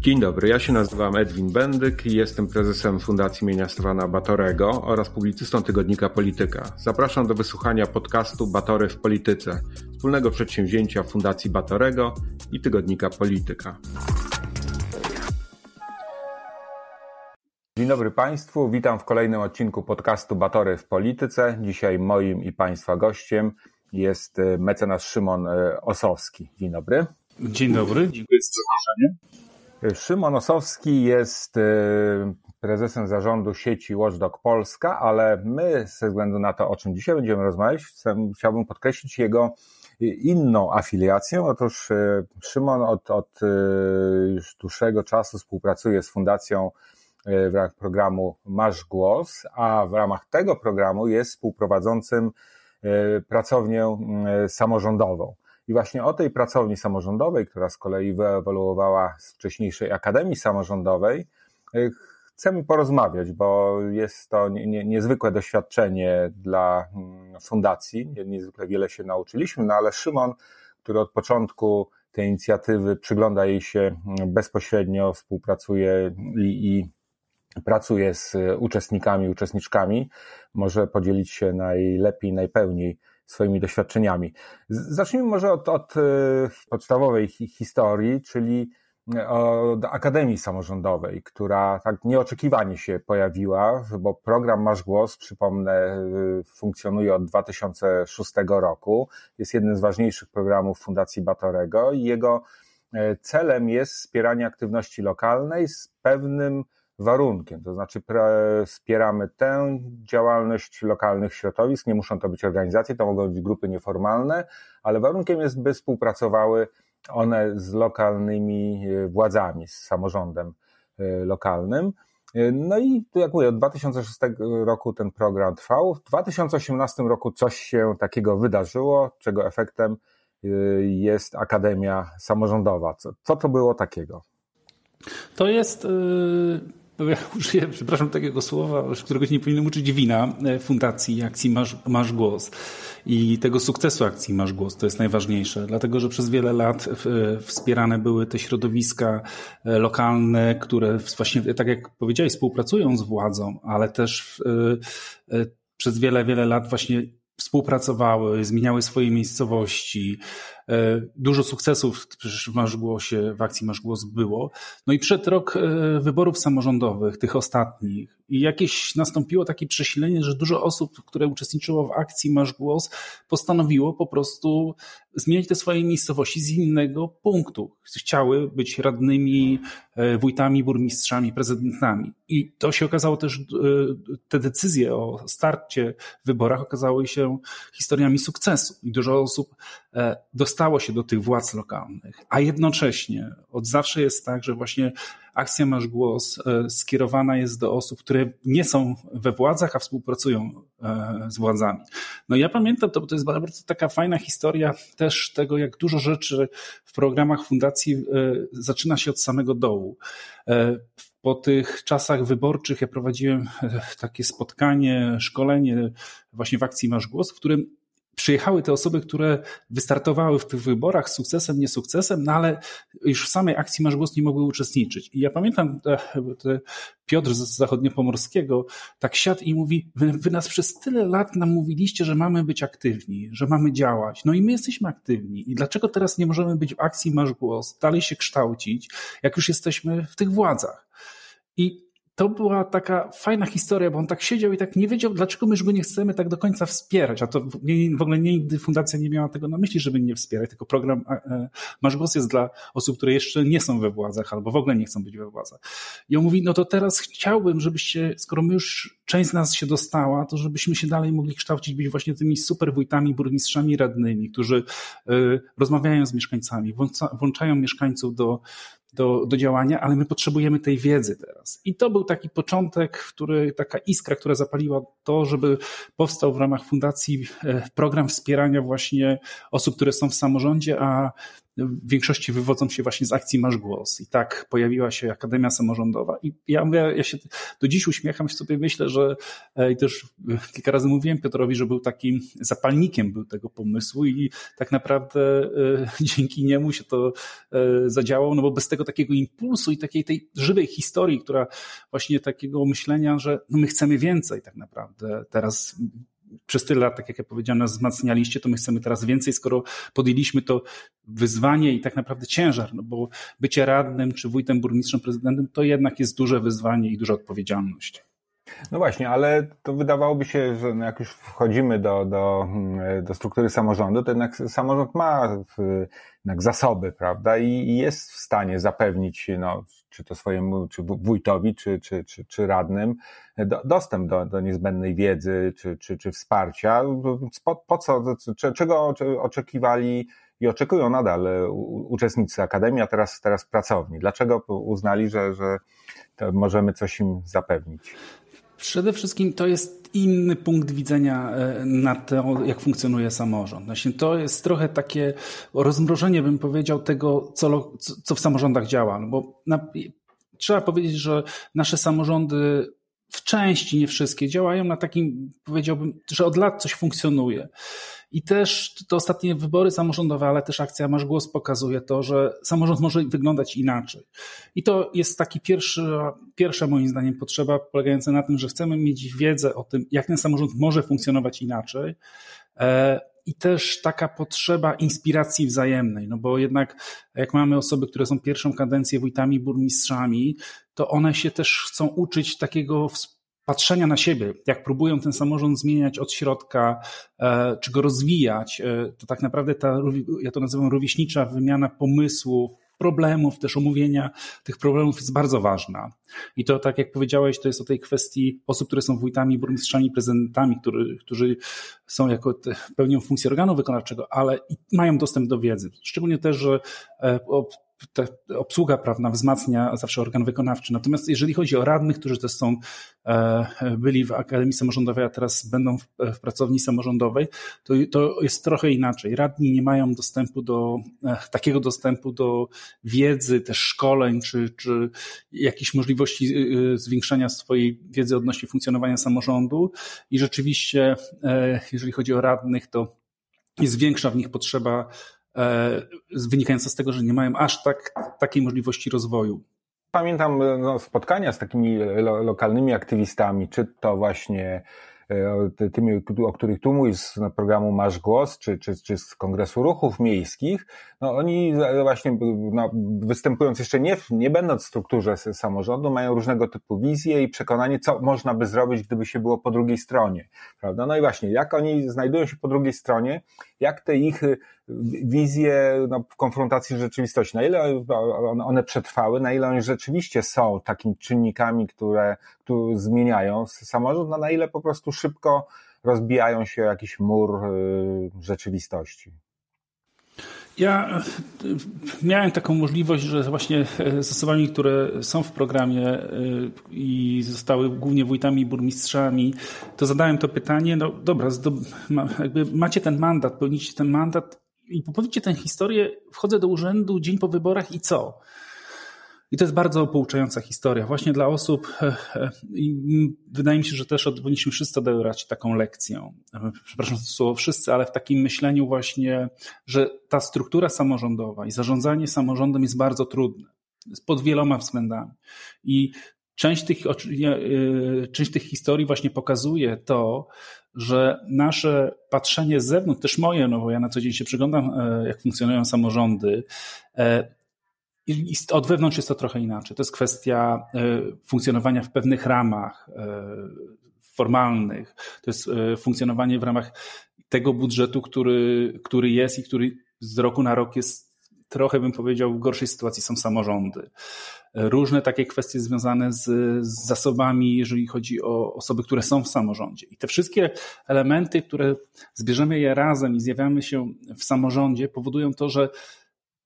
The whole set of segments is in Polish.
Dzień dobry, ja się nazywam Edwin Bendyk i jestem prezesem Fundacji imienia Stefana Batorego oraz publicystą tygodnika Polityka. Zapraszam do wysłuchania podcastu Batory w Polityce, wspólnego przedsięwzięcia Fundacji Batorego i tygodnika Polityka. Dzień dobry Państwu, witam w kolejnym odcinku podcastu Batory w Polityce. Dzisiaj moim i Państwa gościem jest e, mecenas Szymon e, Osowski. Dzień dobry. Dzień dobry, dziękuję za zaproszenie. Szymon Osowski jest y, prezesem zarządu sieci Watchdog Polska, ale my ze względu na to, o czym dzisiaj będziemy rozmawiać, chciałbym podkreślić jego inną afiliację. Otóż y, Szymon od, od y, już dłuższego czasu współpracuje z Fundacją w ramach programu Masz Głos, a w ramach tego programu jest współprowadzącym pracownię samorządową. I właśnie o tej pracowni samorządowej, która z kolei wyewoluowała z wcześniejszej Akademii Samorządowej, y, chcemy porozmawiać, bo jest to niezwykłe doświadczenie dla mm, fundacji. Niezwykle wiele się nauczyliśmy, no ale Szymon, który od początku tej inicjatywy przygląda jej się mm, bezpośrednio, współpracuje i, i pracuje z uczestnikami, uczestniczkami, może podzielić się najlepiej, najpełniej swoimi doświadczeniami. Zacznijmy może od, od e, podstawowej historii, czyli e, od Akademii Samorządowej, która tak nieoczekiwanie się pojawiła, bo program Masz Głos, przypomnę, e, funkcjonuje od 2006 roku. Jest jednym z ważniejszych programów Fundacji Batorego i jego celem jest wspieranie aktywności lokalnej z pewnym warunkiem, to znaczy wspieramy tę działalność lokalnych środowisk, nie muszą to być organizacje, to mogą być grupy nieformalne, ale warunkiem jest, by współpracowały one z lokalnymi e, władzami, z samorządem e, lokalnym. E, no i jak mówię, od 2006 roku ten program trwał. W 2018 roku coś się takiego wydarzyło, czego efektem jest Akademia Samorządowa. Co, co to było takiego? To jest ja użyję, przepraszam, takiego słowa, którego się nie powinien uczyć wina e, fundacji akcji Masz, Masz Głos i tego sukcesu akcji Masz Głos. To jest najważniejsze, dlatego że przez wiele lat e, wspierane były te środowiska e, lokalne, które właśnie, tak jak powiedziałeś, współpracują z władzą, ale też przez wiele, wiele lat właśnie współpracowały, zmieniały swoje miejscowości, E, dużo sukcesów przecież w Masz Głosie, w akcji Masz Głos było. No i przed rok e, wyborów samorządowych, tych ostatnich, i jakieś nastąpiło takie przesilenie, że dużo osób, które uczestniczyło w akcji Masz Głos, postanowiło po prostu zmieniać te swoje miejscowości z innego punktu. Chciały być radnymi, e, wójtami, burmistrzami, prezydentami. I to się okazało też, te decyzje o starcie w wyborach okazały się historiami sukcesu. I dużo osób dostało dostało się do tych władz lokalnych, a jednocześnie od zawsze jest tak, że właśnie akcja Masz Głos e, skierowana jest do osób, które nie są we władzach, a współpracują e, z władzami. No ja pamiętam, to, to jest bardzo taka fajna historia też tego, jak dużo rzeczy w programach fundacji e, zaczyna się od samego dołu. Po tych czasach wyborczych ja prowadziłem takie spotkanie, szkolenie właśnie w akcji Masz Głos, w którym przyjechały te osoby, które wystartowały w tych wyborach sukcesem, nie sukcesem, no ale już w samej akcji Masz Głos nie mogły uczestniczyć. I ja pamiętam, te, te Piotr z Zachodniopomorskiego tak siadł i mówi, wy, wy, nas przez tyle lat nam mówiliście, że mamy być aktywni, że mamy działać. No i my jesteśmy aktywni. I dlaczego teraz nie możemy być w akcji Masz Głos, dalej się kształcić, jak już jesteśmy w tych władzach? I to była taka fajna historia, bo on tak siedział i tak nie wiedział, dlaczego my już go nie chcemy tak do końca wspierać. A to w ogóle nigdy fundacja nie miała tego na myśli, żeby nie wspierać, tylko program e, Masz Głos jest dla osób, które jeszcze nie są we władzach albo w ogóle nie chcą być we władzach. I on mówi, no to teraz chciałbym, żebyście, skoro my już część z nas się dostała, to żebyśmy się dalej mogli kształcić, być właśnie tymi super wójtami, burmistrzami radnymi, którzy e, rozmawiają z mieszkańcami, włączają mieszkańców do, do, do działania, ale my potrzebujemy tej wiedzy teraz. I to był taki początek, który, taka iskra, która zapaliła to, żeby powstał w ramach fundacji e, program wspierania właśnie osób, które są w samorządzie, a w większości wywodzą się właśnie z akcji Masz Głos. I tak pojawiła się Akademia Samorządowa. I ja mówię, ja się do dziś uśmiecham się sobie, myślę, że i też kilka razy mówiłem Piotrowi, że był takim zapalnikiem był tego pomysłu i tak naprawdę dzięki niemu się to zadziałało, no bo bez tego takiego impulsu i takiej tej żywej historii, która właśnie takiego myślenia, że no my chcemy więcej tak naprawdę teraz przez tyle lat, tak jak ja powiedziałem, nas wzmacnialiście, to my chcemy teraz więcej, skoro podjęliśmy to wyzwanie i tak naprawdę ciężar, no bo bycie radnym, czy wójtem, burmistrzem, prezydentem, to jednak jest duże wyzwanie i duża odpowiedzialność. No właśnie, ale to wydawałoby się, że no jak już wchodzimy do, do, do struktury samorządu, to jednak samorząd ma jednak zasoby, prawda, i jest w stanie zapewnić, no, czy to swojemu, czy wójtowi, czy, czy, czy, czy radnym, do, dostęp do, do niezbędnej wiedzy, czy, czy, czy wsparcia. Po, po co, czego oczekiwali i oczekują nadal uczestnicy Akademii, a teraz, teraz pracowni? Dlaczego uznali, że, że możemy coś im zapewnić? Przede wszystkim to jest inny punkt widzenia e, na to, jak funkcjonuje samorząd. Właśnie to jest trochę takie rozmrożenie, bym powiedział, tego, co, co w samorządach działa. No bo na, trzeba powiedzieć, że nasze samorządy w części, nie wszystkie, działają na takim, powiedziałbym, że od lat coś funkcjonuje. I też te ostatnie wybory samorządowe, ale też akcja Masz Głos pokazuje to, że samorząd może wyglądać inaczej. I to jest taki pierwszy, pierwsza moim zdaniem potrzeba polegająca na tym, że chcemy mieć wiedzę o tym, jak ten samorząd może funkcjonować inaczej. E, I też taka potrzeba inspiracji wzajemnej, no bo jednak jak mamy osoby, które są pierwszą kadencję wójtami, burmistrzami, to one się też chcą uczyć takiego patrzenia na siebie, jak próbują ten samorząd zmieniać od środka, e, czy go rozwijać, e, to tak naprawdę ta, ja to nazywam rówieśnicza wymiana pomysłów, problemów, też omówienia tych problemów jest bardzo ważna. I to, tak jak powiedziałeś, to jest o tej kwestii osób, które są wójtami, burmistrzami, prezydentami, który, którzy są jako pełnią funkcję organu wykonawczego, ale mają dostęp do wiedzy. Szczególnie też, że e, obsługa prawna wzmacnia zawsze organ wykonawczy. Natomiast jeżeli chodzi o radnych, którzy też są, e, byli w Akademii Samorządowej, a teraz będą w, w pracowni samorządowej, to, to jest trochę inaczej. Radni nie mają dostępu do, e, takiego dostępu do wiedzy, też szkoleń, czy, czy jakichś możliwości e, zwiększania swojej wiedzy odnośnie funkcjonowania samorządu i rzeczywiście, jeżeli chodzi o radnych, to jest większa w nich potrzeba wynikająca z tego, że nie mają aż tak, takiej możliwości rozwoju. Pamiętam no, spotkania z takimi lo, lokalnymi aktywistami, czy to właśnie E, tymi, o których tu mówisz z programu Masz Głos, czy, czy, czy z Kongresu Ruchów Miejskich, no oni właśnie no, występując jeszcze nie, nie będąc w strukturze samorządu, mają różnego typu wizje i przekonanie, co można by zrobić, gdyby się było po drugiej stronie, prawda? No i właśnie, jak oni znajdują się po drugiej stronie, jak te ich wizje no, konfrontacji z rzeczywistością, na ile one przetrwały, na ile one rzeczywiście są takimi czynnikami, które, które zmieniają samorząd, no na ile po prostu szybko rozbijają się jakiś mur y, rzeczywistości. Ja y, miałem taką możliwość, że właśnie z osobami, które są w programie i zostały głównie wójtami burmistrzami, to zadałem to pytanie, no dobra, macie ten mandat, pełnicie ten mandat, i powiedzcie tę historię, wchodzę do urzędu dzień po wyborach i co? I to jest bardzo pouczająca historia, właśnie dla osób, e, e, wydaje mi się, że też powinniśmy wszyscy odebrać taką lekcję. Przepraszam za to słowo wszyscy, ale w takim myśleniu właśnie, że ta struktura samorządowa i zarządzanie samorządem jest bardzo trudne. Pod wieloma względami. I część tych, e, część tych historii właśnie pokazuje to, że nasze patrzenie z zewnątrz, też moje, no bo ja na co dzień się przyglądam, e, jak funkcjonują samorządy, e, od wewnątrz jest to trochę inaczej. To jest kwestia e, funkcjonowania w pewnych ramach formalnych. To jest funkcjonowanie w ramach tego budżetu, który, który jest i który z roku na rok jest trochę, bym powiedział, w gorszej sytuacji są samorządy różne takie kwestie związane z, z zasobami, jeżeli chodzi o osoby, które są w samorządzie. I te wszystkie elementy, które zbierzemy je razem i zjawiamy się w samorządzie, powodują to, że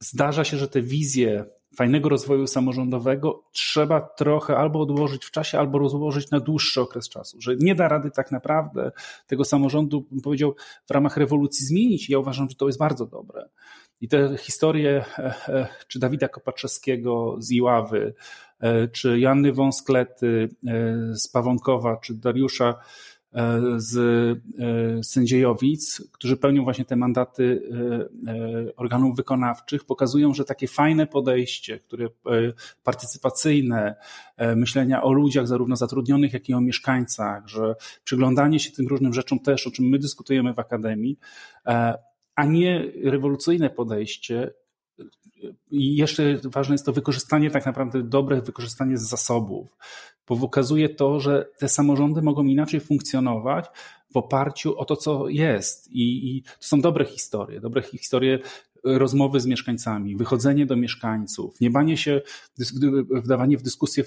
zdarza się, że te wizje fajnego rozwoju samorządowego trzeba trochę albo odłożyć w czasie, albo rozłożyć na dłuższy okres czasu, że nie da rady tak naprawdę tego samorządu, bym powiedział, w ramach rewolucji zmienić. Ja uważam, że to jest bardzo dobre. I te historie, czy Dawida Kopaczewskiego z Iławy, czy Janny Wąsklety z Pawonkowa, czy Dariusza E, z e, sędziejowic, którzy pełnią właśnie te mandaty e, organów wykonawczych, pokazują, że takie fajne podejście, które partycypacyjne, myślenia o ludziach zarówno zatrudnionych, jak i o mieszkańcach, że przyglądanie się tym różnym rzeczom też, o czym my dyskutujemy w Akademii, a nie rewolucyjne podejście, i jeszcze ważne jest to wykorzystanie, tak naprawdę dobre wykorzystanie zasobów, bo pokazuje to, że te samorządy mogą inaczej funkcjonować w oparciu o to, co jest. I, i to są dobre historie, dobre historie rozmowy z mieszkańcami, wychodzenie do mieszkańców, nie banie się, wdawanie w dyskusję,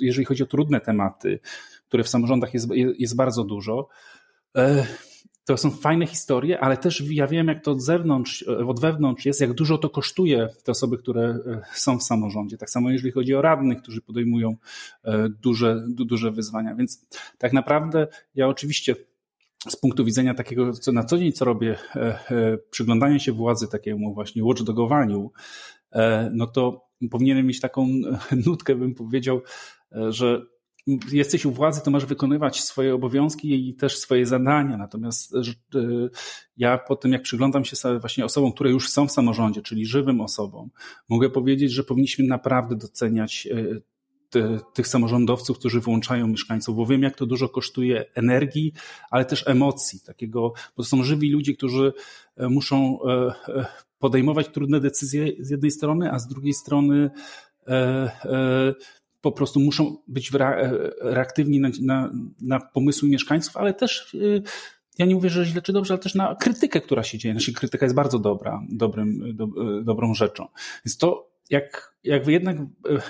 jeżeli chodzi o trudne tematy, które w samorządach jest, jest bardzo dużo. E, to są fajne historie, ale też ja wiem, jak to od zewnątrz, od wewnątrz jest, jak dużo to kosztuje te osoby, które e, są w samorządzie. Tak samo jeżeli chodzi o radnych, którzy podejmują e, duże, duże wyzwania. Więc tak naprawdę ja oczywiście z punktu widzenia takiego, co na co dzień, co robię, e, przyglądania się władzy takiemu właśnie watchdogowaniu, no to powinienem mieć taką nutkę, bym powiedział, że jesteś u władzy, to masz wykonywać swoje obowiązki i też swoje zadania. Natomiast e, ja po tym, jak przyglądam się właśnie osobom, które już są w samorządzie, czyli żywym osobom, mogę powiedzieć, że powinniśmy naprawdę doceniać e, tych samorządowców, którzy włączają mieszkańców, bo wiem, jak to dużo kosztuje energii, ale też emocji, takiego, bo to są żywi ludzie, którzy e, muszą podejmować trudne decyzje z jednej strony, a z drugiej strony po prostu muszą być reaktywni na, na, na pomysły mieszkańców, ale też y, ja nie mówię, że źle czy dobrze, ale też na krytykę, która się dzieje. Nasza krytyka jest bardzo dobra, dobrym, do, dobrą rzeczą. Więc to, jak, jak jednak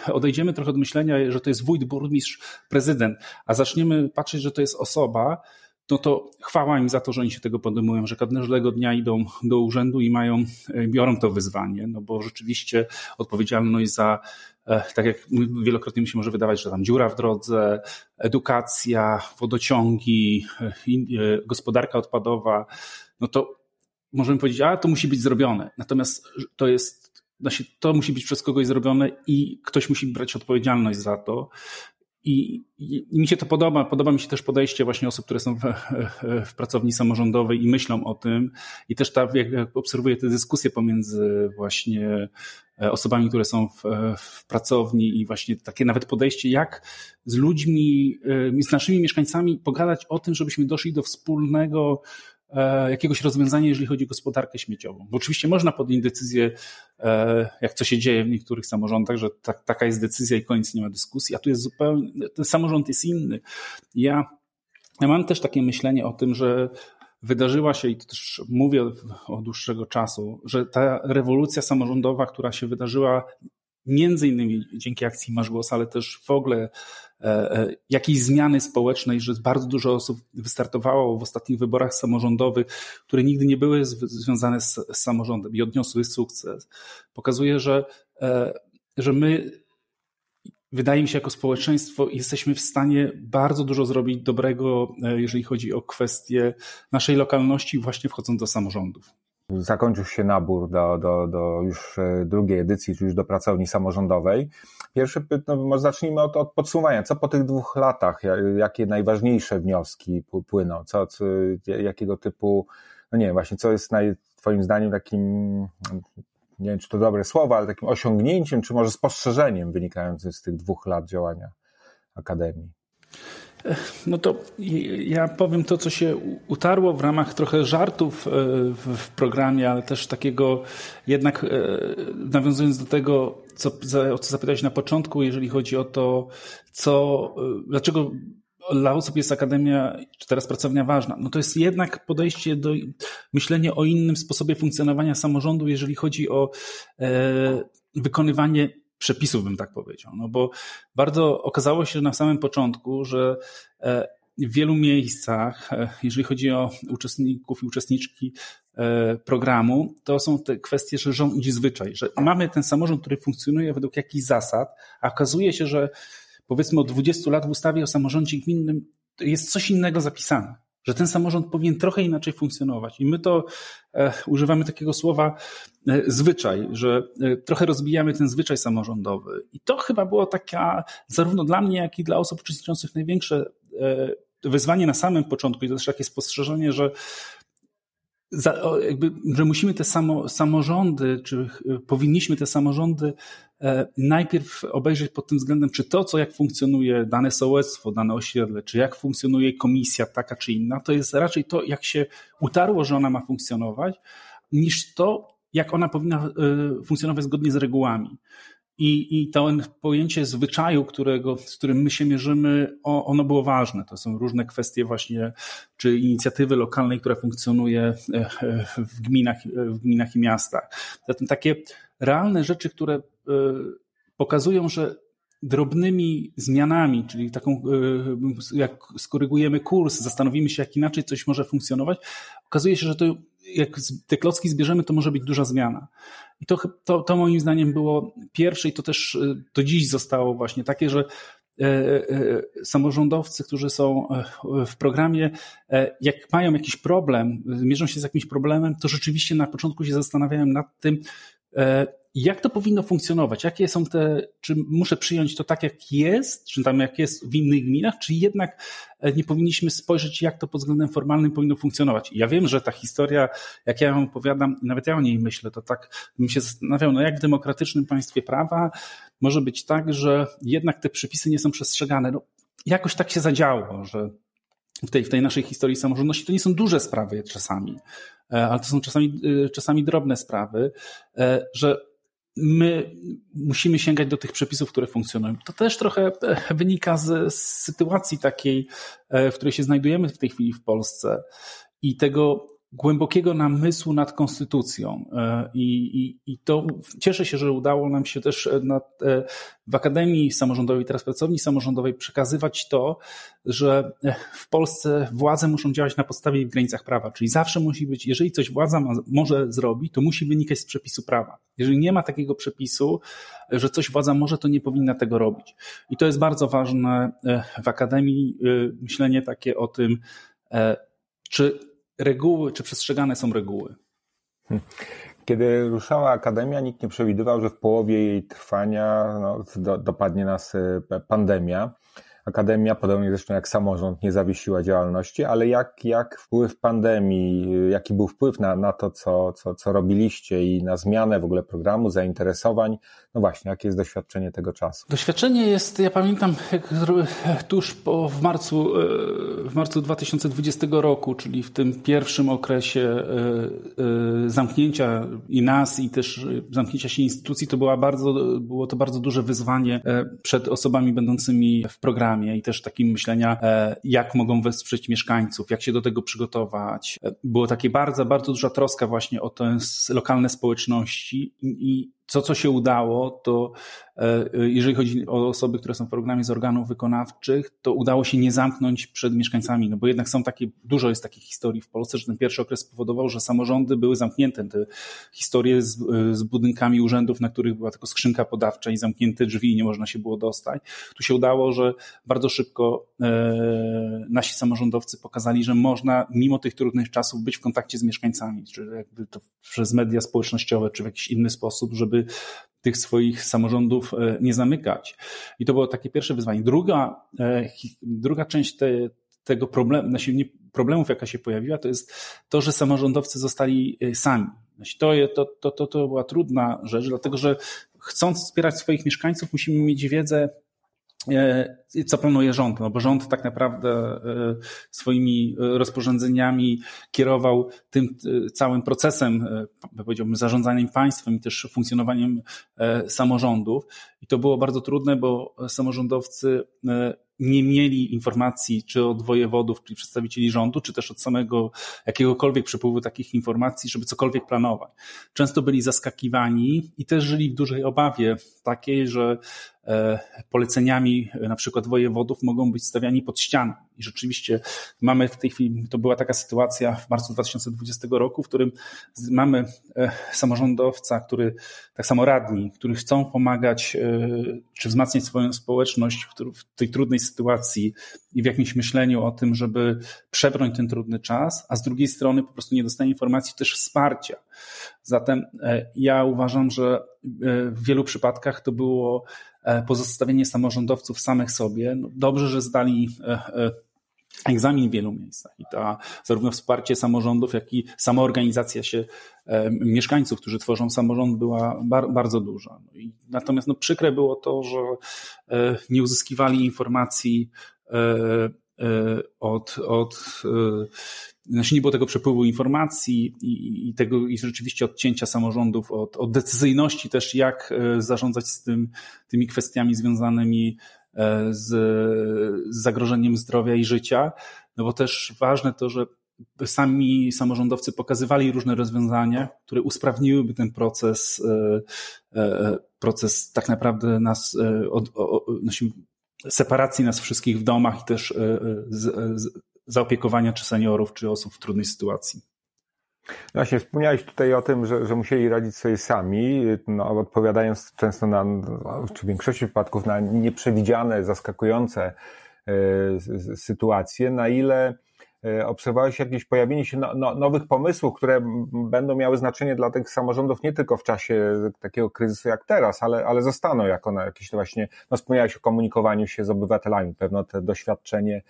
y, odejdziemy trochę od myślenia, że to jest wójt, burmistrz, prezydent, a zaczniemy patrzeć, że to jest osoba, no to chwała im za to, że oni się tego podejmują, że każdego dnia idą do urzędu i mają, biorą to wyzwanie, no bo rzeczywiście odpowiedzialność za E, tak jak wielokrotnie mi się może wydawać, że tam dziura w drodze, edukacja, wodociągi, e, gospodarka odpadowa, no to możemy powiedzieć, a to musi być zrobione. Natomiast to jest, znaczy to musi być przez kogoś zrobione i ktoś musi brać odpowiedzialność za to. I, I, mi się to podoba. Podoba mi się też podejście właśnie osób, które są w, w, pracowni samorządowej i myślą o tym. I też ta, jak obserwuję te dyskusje pomiędzy właśnie e, osobami, które są w, w pracowni i właśnie takie nawet podejście, jak z ludźmi, e, z naszymi mieszkańcami pogadać o tym, żebyśmy doszli do wspólnego jakiegoś rozwiązania, jeżeli chodzi o gospodarkę śmieciową. Bo oczywiście można podjąć decyzję, e, jak co się dzieje w niektórych samorządach, że ta, taka jest decyzja i koniec, nie ma dyskusji, a tu jest zupełnie, ten samorząd jest inny. Ja, ja mam też takie myślenie o tym, że wydarzyła się, i to też mówię od dłuższego czasu, że ta rewolucja samorządowa, która się wydarzyła między innymi dzięki akcji Masz Głos, ale też w ogóle e, e, jakiejś zmiany społecznej, że bardzo dużo osób wystartowało w ostatnich wyborach samorządowych, które nigdy nie były związane z, z samorządem i odniosły sukces. Pokazuje, że, e, że my wydaje mi się, jako społeczeństwo jesteśmy w stanie bardzo dużo zrobić dobrego, jeżeli chodzi o kwestie naszej lokalności, właśnie wchodząc do samorządów zakończył się nabór do, do, do już e, drugiej edycji, czyli już do pracowni samorządowej. Pierwszy, no, zacznijmy od, od podsumowania. Co po tych dwóch latach, jakie najważniejsze wnioski płyną? Co, co, jakiego typu, no nie wiem, właśnie co jest naj, Twoim zdaniem takim, nie wiem czy to dobre słowa, ale takim osiągnięciem, czy może spostrzeżeniem wynikającym z tych dwóch lat działania Akademii? No to ja powiem to, co się utarło w ramach trochę żartów e, w programie, ale też takiego jednak e, nawiązując do tego, co, o co zapytałeś na początku, jeżeli chodzi o to, co, e, dlaczego dla osób jest akademia, czy teraz pracownia ważna? No to jest jednak podejście do myślenia o innym sposobie funkcjonowania samorządu, jeżeli chodzi o wykonywanie przepisów, bym tak powiedział. No bo bardzo okazało się na samym początku, że e, w wielu miejscach, e, jeżeli chodzi o uczestników i uczestniczki e, programu, to są te kwestie, że rządzi zwyczaj, że mamy ten samorząd, który funkcjonuje według jakichś zasad, a okazuje się, że powiedzmy od 20 lat w ustawie o samorządzie gminnym jest coś innego zapisane że ten samorząd powinien trochę inaczej funkcjonować. I my to e, używamy takiego słowa e, zwyczaj, że e, trochę rozbijamy ten zwyczaj samorządowy. I to chyba było taka, zarówno dla mnie, jak i dla osób uczestniczących największe e, wyzwanie na samym początku i to też takie spostrzeżenie, że za, jakby, że musimy te samo, samorządy, czy powinniśmy te samorządy e, najpierw obejrzeć pod tym względem, czy to, co jak funkcjonuje dane sołectwo, dane osiedle, czy jak funkcjonuje komisja taka czy inna, to jest raczej to, jak się utarło, że ona ma funkcjonować, niż to, jak ona powinna e, funkcjonować zgodnie z regułami. I, I to pojęcie zwyczaju, którego, z którym my się mierzymy, ono było ważne. To są różne kwestie właśnie, czy inicjatywy lokalnej, która funkcjonuje e, e, w gminach, w gminach i miastach. Zatem takie realne rzeczy, które e, pokazują, że drobnymi zmianami, czyli taką, jak skorygujemy kurs, zastanowimy się, jak inaczej coś może funkcjonować, okazuje się, że to jak te klocki zbierzemy, to może być duża zmiana. I to, to, to moim zdaniem było pierwsze i to też y, do dziś zostało właśnie takie, że e, e, samorządowcy, którzy są e, w programie, jak mają jakiś problem, mierzą się z jakimś problemem, to rzeczywiście na początku się zastanawiałem nad tym, jak to powinno funkcjonować? Jakie są te, czy muszę przyjąć to tak, jak jest, czy tam jak jest w innych gminach, czy jednak e, nie powinniśmy spojrzeć, jak to pod względem formalnym powinno funkcjonować? Ja wiem, że ta historia, jak ja ją opowiadam, nawet ja o niej myślę, to tak bym się zastanawiał, no jak w demokratycznym państwie prawa może być tak, że jednak te przepisy nie są przestrzegane. No, jakoś tak się zadziało, że w tej, w tej naszej historii samorządności to nie są duże sprawy czasami, e, ale to są czasami, e, czasami drobne sprawy, że my musimy sięgać do tych przepisów, które funkcjonują. To też trochę e, wynika z, sytuacji takiej, e, w której się znajdujemy w tej chwili w Polsce i tego głębokiego namysłu nad konstytucją. E, I, i, I to cieszę się, że udało nam się też na, w Akademii Samorządowej, teraz pracowni samorządowej przekazywać to, że w Polsce władze muszą działać na podstawie i w granicach prawa. Czyli zawsze musi być, jeżeli coś władza ma, może zrobić, to musi wynikać z przepisu prawa. Jeżeli nie ma takiego przepisu, że coś władza może, to nie powinna tego robić. I to jest bardzo ważne e, w Akademii, e, myślenie takie o tym, czy reguły, czy przestrzegane są reguły. Kiedy ruszała Akademia, nikt nie przewidywał, że w połowie jej trwania no, do, dopadnie nas e, pandemia. Akademia, podobnie zresztą jak samorząd, nie zawiesiła działalności, ale jak, jak wpływ pandemii, jaki był wpływ na, na to, co, co, co robiliście i na zmianę w ogóle programu, zainteresowań? No właśnie, jakie jest doświadczenie tego czasu? Doświadczenie jest, ja pamiętam, tuż po, w, marcu, e, w marcu 2020 roku, czyli w tym pierwszym okresie e, e, zamknięcia i nas, i też zamknięcia się instytucji, to była bardzo, było to bardzo duże wyzwanie przed osobami będącymi w programie programie i też takim myślenia, e, jak mogą wesprzeć mieszkańców, jak się do tego przygotować. E, było takie bardzo, bardzo duża troska właśnie o te lokalne społeczności i to, co się udało, to e, jeżeli chodzi o osoby, które są w programie z organów wykonawczych, to udało się nie zamknąć przed mieszkańcami, no bo jednak są takie, dużo jest takich historii w Polsce, że ten pierwszy okres spowodował, że samorządy były zamknięte. Te historie z, z budynkami urzędów, na których była tylko skrzynka podawcza i zamknięte drzwi i nie można się było dostać. Tu się udało, że bardzo szybko e, nasi samorządowcy pokazali, że można mimo tych trudnych czasów być w kontakcie z mieszkańcami, czy jakby to przez media społecznościowe, czy w jakiś inny sposób, żeby żeby tych swoich samorządów e, nie zamykać. I to było takie pierwsze wyzwanie. Druga, e, druga część te, tego problemu, znaczy problemów, jaka się pojawiła, to jest to, że samorządowcy zostali e, sami. Znaczy, to, to, to, to, była trudna rzecz, dlatego że chcąc wspierać swoich mieszkańców, musimy mieć wiedzę co planuje rząd, no bo rząd tak naprawdę e, swoimi rozporządzeniami kierował tym e, całym procesem, powiedziałbym, zarządzaniem państwem i też funkcjonowaniem samorządów. I to było bardzo trudne, bo samorządowcy nie mieli informacji czy od wojewodów, czyli przedstawicieli rządu, czy też od samego jakiegokolwiek przepływu takich informacji, żeby cokolwiek planować. Często byli zaskakiwani i też żyli w dużej obawie takiej, że E, poleceniami e, na przykład wojewodów mogą być stawiani pod ścianę. I rzeczywiście mamy w tej chwili, to była taka sytuacja w marcu 2020 roku, w którym mamy e, samorządowca, który, tak samo radni, którzy chcą pomagać czy wzmacniać swoją społeczność w tej trudnej sytuacji i w jakimś myśleniu o tym, żeby przebrnąć ten trudny czas, a z drugiej strony po prostu nie dostaje informacji też wsparcia. Zatem e, ja uważam, że e, w wielu przypadkach to było pozostawienie samorządowców samych sobie. No dobrze, że zdali egzamin w wielu miejscach i ta zarówno wsparcie samorządów, jak i samoorganizacja się e, mieszkańców, którzy tworzą samorząd była bar, bardzo duża. No natomiast no, przykre było to, że e, nie uzyskiwali informacji e, e od, od e, znaczy nie było tego przepływu informacji i, i, tego i rzeczywiście odcięcia samorządów od, od decyzyjności też, jak e, zarządzać z tym, tymi kwestiami związanymi E, z, z zagrożeniem zdrowia i życia, no bo też ważne to, że sami samorządowcy pokazywali różne rozwiązania, które usprawniłyby ten proces, e, e, proces tak naprawdę nas, od, od, separacji nas wszystkich w domach i też z, z, zaopiekowania czy seniorów, czy osób w trudnej sytuacji. Właśnie, wspomniałeś tutaj o tym, że, że musieli radzić sobie sami, no, odpowiadając często na, czy w większości przypadków na nieprzewidziane, zaskakujące y, sytuacje, na ile obserwowałeś jakieś pojawienie się no, no, nowych pomysłów, które będą miały znaczenie dla tych samorządów nie tylko w czasie takiego kryzysu jak teraz, ale, ale zostaną jako na jakieś właśnie, no wspomniałeś o komunikowaniu się z obywatelami, pewno te doświadczenie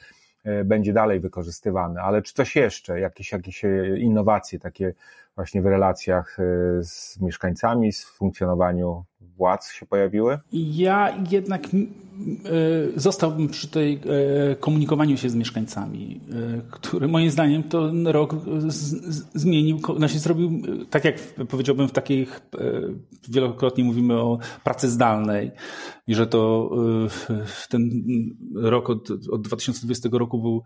E, będzie dalej wykorzystywane. Ale czy coś jeszcze, jakieś, jakieś e, innowacje takie właśnie w relacjach e, z mieszkańcami, z funkcjonowaniu władz się pojawiły? Ja jednak zostałbym przy tej komunikowaniu się z mieszkańcami, który moim zdaniem to rok zmienił, znaczy zrobił, tak jak powiedziałbym w takich, wielokrotnie mówimy o pracy zdalnej i że to ten rok od, od 2020 roku był,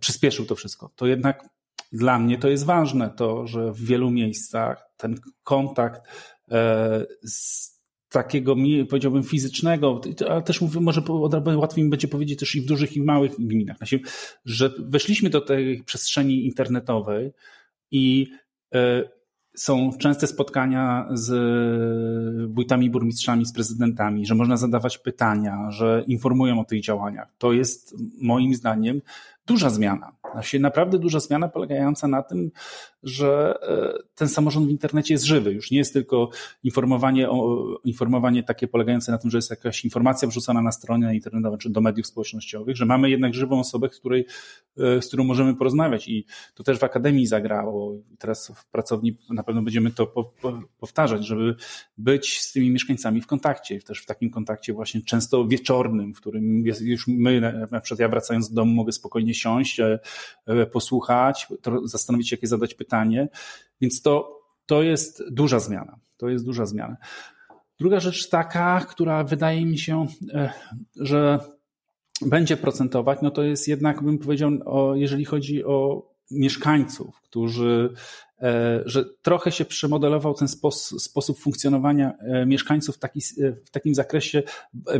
przyspieszył to wszystko. To jednak dla mnie to jest ważne, to, że w wielu miejscach ten kontakt e, z takiego, powiedziałbym, fizycznego, ale też mówię, może łatwiej mi będzie powiedzieć też i w dużych i w małych gminach, że weszliśmy do tej przestrzeni internetowej i e, są częste spotkania z wójtami, burmistrzami, z prezydentami, że można zadawać pytania, że informują o tych działaniach. To jest moim zdaniem duża zmiana. Naprawdę duża zmiana polegająca na tym, że e, ten samorząd w internecie jest żywy. Już nie jest tylko informowanie, o, informowanie takie polegające na tym, że jest jakaś informacja wrzucana na stronę internetową czy do mediów społecznościowych, że mamy jednak żywą osobę, której, e, z którą możemy porozmawiać. I to też w Akademii zagrało. I teraz w pracowni na pewno będziemy to po, po, powtarzać, żeby być z tymi mieszkańcami w kontakcie. Też w takim kontakcie właśnie często wieczornym, w którym jest, już my, na przykład ja wracając do domu mogę spokojnie siąść, e, posłuchać, zastanowić się, jakie zadać pytanie. Więc to, to jest duża zmiana. To jest duża zmiana. Druga rzecz taka, która wydaje mi się, e, że będzie procentować, no to jest jednak, bym powiedział, o, jeżeli chodzi o mieszkańców, którzy, e, że trochę się przemodelował ten sposób, sposób funkcjonowania mieszkańców taki, w takim zakresie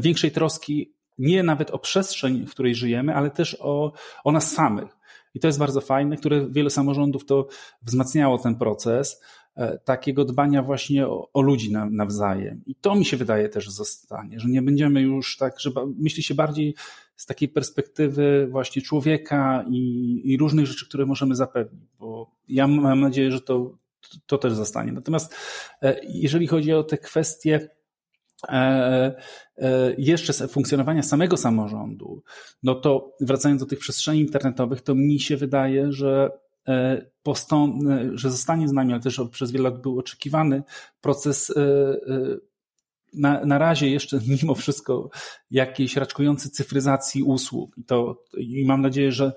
większej troski nie nawet o przestrzeń, w której żyjemy, ale też o, o nas samych. I to jest bardzo fajne, które wiele samorządów to wzmacniało ten proces e, takiego dbania właśnie o, o ludzi na, nawzajem. I to mi się wydaje też zostanie, że nie będziemy już tak, że myśli się bardziej z takiej perspektywy właśnie człowieka i, i różnych rzeczy, które możemy zapewnić, bo ja mam nadzieję, że to, to też zostanie. Natomiast e, jeżeli chodzi o te kwestie jeszcze funkcjonowania samego samorządu, no to wracając do tych przestrzeni internetowych, to mi się wydaje, że e, postąp, że zostanie z nami, ale też przez wiele lat był oczekiwany proces na, na razie jeszcze mimo wszystko jakiejś raczkującej cyfryzacji usług. I, to, I mam nadzieję, że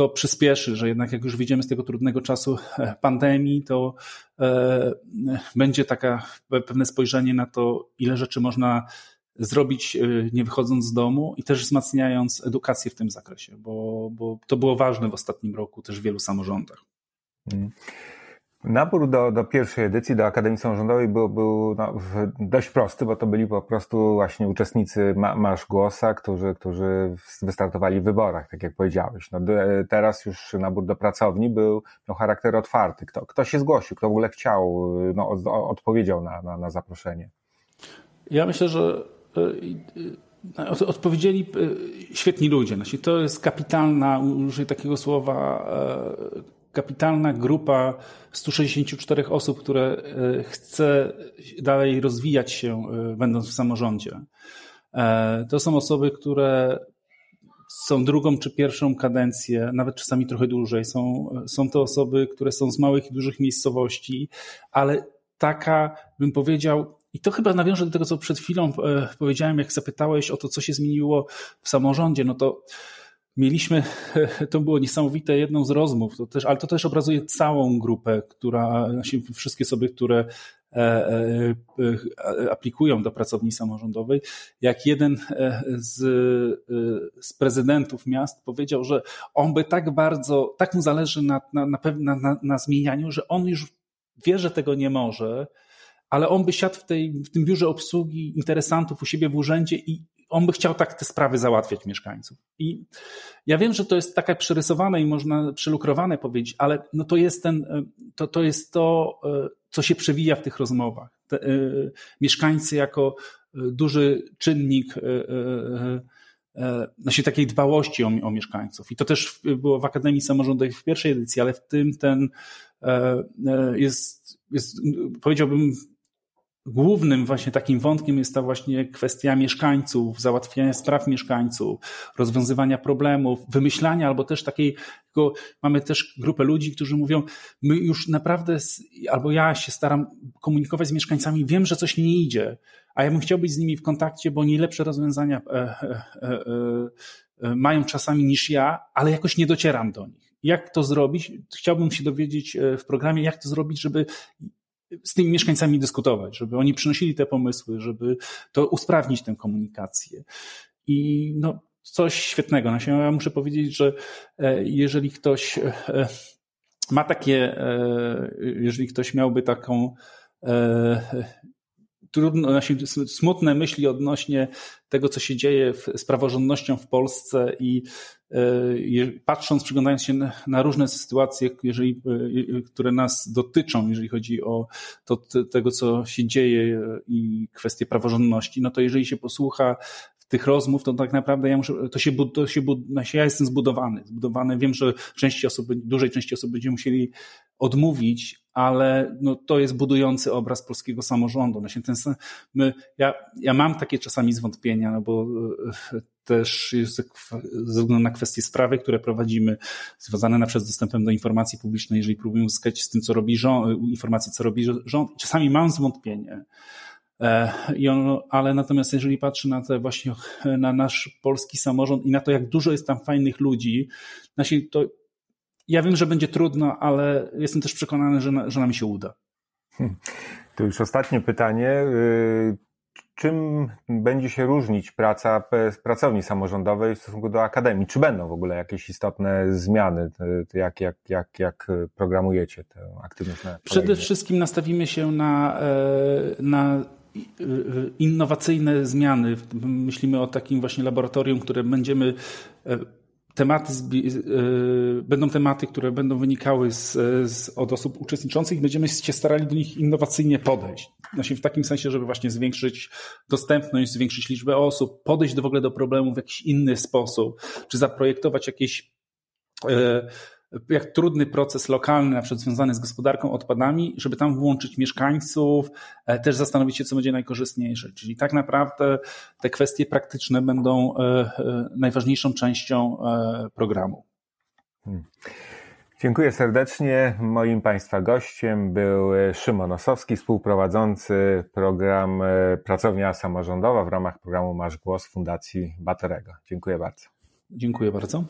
to przyspieszy, że jednak jak już wyjdziemy z tego trudnego czasu e, pandemii, to e, będzie taka pewne spojrzenie na to, ile rzeczy można zrobić e, nie wychodząc z domu i też wzmacniając edukację w tym zakresie, bo, bo to było ważne w ostatnim roku też w wielu samorządach. Mm. Nabór do, do pierwszej edycji, do Akademii Samorządowej był, był no, dość prosty, bo to byli po prostu właśnie uczestnicy ma, Masz Głosa, którzy, którzy wystartowali w wyborach, tak jak powiedziałeś. No, teraz już nabór do pracowni był, miał charakter otwarty. Kto, kto się zgłosił, kto w ogóle chciał, no, odpowiedział na, na, na zaproszenie? Ja myślę, że Odpowiedzieli świetni ludzie. Znaczy, to jest kapitalna, użyję takiego słowa, kapitalna grupa 164 osób, które chce dalej rozwijać się, będąc w samorządzie. To są osoby, które są drugą czy pierwszą kadencję, nawet czasami trochę dłużej. Są, są to osoby, które są z małych i dużych miejscowości, ale taka, bym powiedział, i to chyba nawiąże do tego, co przed chwilą e, powiedziałem, jak zapytałeś o to, co się zmieniło w samorządzie, no to mieliśmy, to było niesamowite, jedną z rozmów, to też, ale to też obrazuje całą grupę, która, wszystkie osoby, które e, e, aplikują do pracowni samorządowej, jak jeden z, z prezydentów miast powiedział, że on by tak bardzo, tak mu zależy na, na, na, na, na zmienianiu, że on już wie, że tego nie może, ale on by siadł w, tej, w tym biurze obsługi interesantów u siebie w urzędzie i on by chciał tak te sprawy załatwiać mieszkańców. I ja wiem, że to jest takie przerysowane i można przylukrowane powiedzieć, ale no to jest ten, to, to jest to, co się przewija w tych rozmowach. Te, y, mieszkańcy jako duży czynnik y, y, takiej dbałości o, o, mieszkańców. I to też było w Akademii Samorządowej w pierwszej edycji, ale w tym ten jest, jest powiedziałbym, głównym właśnie takim wątkiem jest ta właśnie kwestia mieszkańców, załatwiania spraw mieszkańców, rozwiązywania problemów, wymyślania albo też takiej, mamy też grupę ludzi, którzy mówią, my już naprawdę, albo ja się staram komunikować z mieszkańcami, wiem, że coś nie idzie, a ja bym chciał być z nimi w kontakcie, bo oni lepsze rozwiązania e, e, e, mają czasami niż ja, ale jakoś nie docieram do nich. Jak to zrobić? Chciałbym się dowiedzieć w programie, jak to zrobić, żeby z tymi mieszkańcami dyskutować, żeby oni przynosili te pomysły, żeby to usprawnić tę komunikację. I no, coś świetnego. No, ja muszę powiedzieć, że e, jeżeli ktoś e, ma takie, e, jeżeli ktoś miałby taką trudno, znaczy smutne myśli odnośnie tego, co się dzieje z praworządnością w Polsce i e, patrząc, przyglądając się na różne sytuacje, jeżeli, e, które nas dotyczą, jeżeli chodzi o to, tego, co się dzieje i kwestie praworządności, no to jeżeli się posłucha tych rozmów, to tak naprawdę ja muszę, to się, to się, znaczy ja jestem zbudowany, zbudowany. Wiem, że części osób, dużej części osób będziemy musieli odmówić, ale no, to jest budujący obraz polskiego samorządu. Właśnie ten, my, ja, ja mam takie czasami zwątpienia, no bo e, też ze względu na kwestie sprawy, które prowadzimy, związane na przykład z dostępem do informacji publicznej, jeżeli próbujemy uzyskać z tym, co robi rząd, informacji, co robi rząd, czasami mam zwątpienie. E, I on, ale natomiast jeżeli patrzy na te właśnie, na nasz polski samorząd i na to, jak dużo jest tam fajnych ludzi, znaczy to ja wiem, że będzie trudno, ale jestem też przekonany, że, że nam się uda. Hmm. To już ostatnie pytanie. Y, czym będzie się różnić praca pracowni samorządowej w stosunku do akademii? Czy będą w ogóle jakieś istotne zmiany, jak, jak, jak, jak programujecie tę aktywność? Na Przede wszystkim nastawimy się na, e, na e, innowacyjne zmiany. Myślimy o takim właśnie laboratorium, które będziemy e, tematy, e, będą tematy, które będą wynikały z, z, od osób uczestniczących będziemy się starali do nich innowacyjnie podejść. Znaczy w takim sensie, żeby właśnie zwiększyć dostępność, zwiększyć liczbę osób, podejść do, w ogóle do problemu w jakiś inny sposób, czy zaprojektować jakieś e, jak trudny proces lokalny, na przykład związany z gospodarką odpadami, żeby tam włączyć mieszkańców, e, też zastanowić się, co będzie najkorzystniejsze. Czyli tak naprawdę te kwestie praktyczne będą e, e, najważniejszą częścią programu. Hmm. Dziękuję serdecznie. Moim Państwa gościem był Szymon Osowski, współprowadzący program Pracownia Samorządowa w ramach programu Masz Głos Fundacji Baterego. Dziękuję bardzo. Dziękuję bardzo.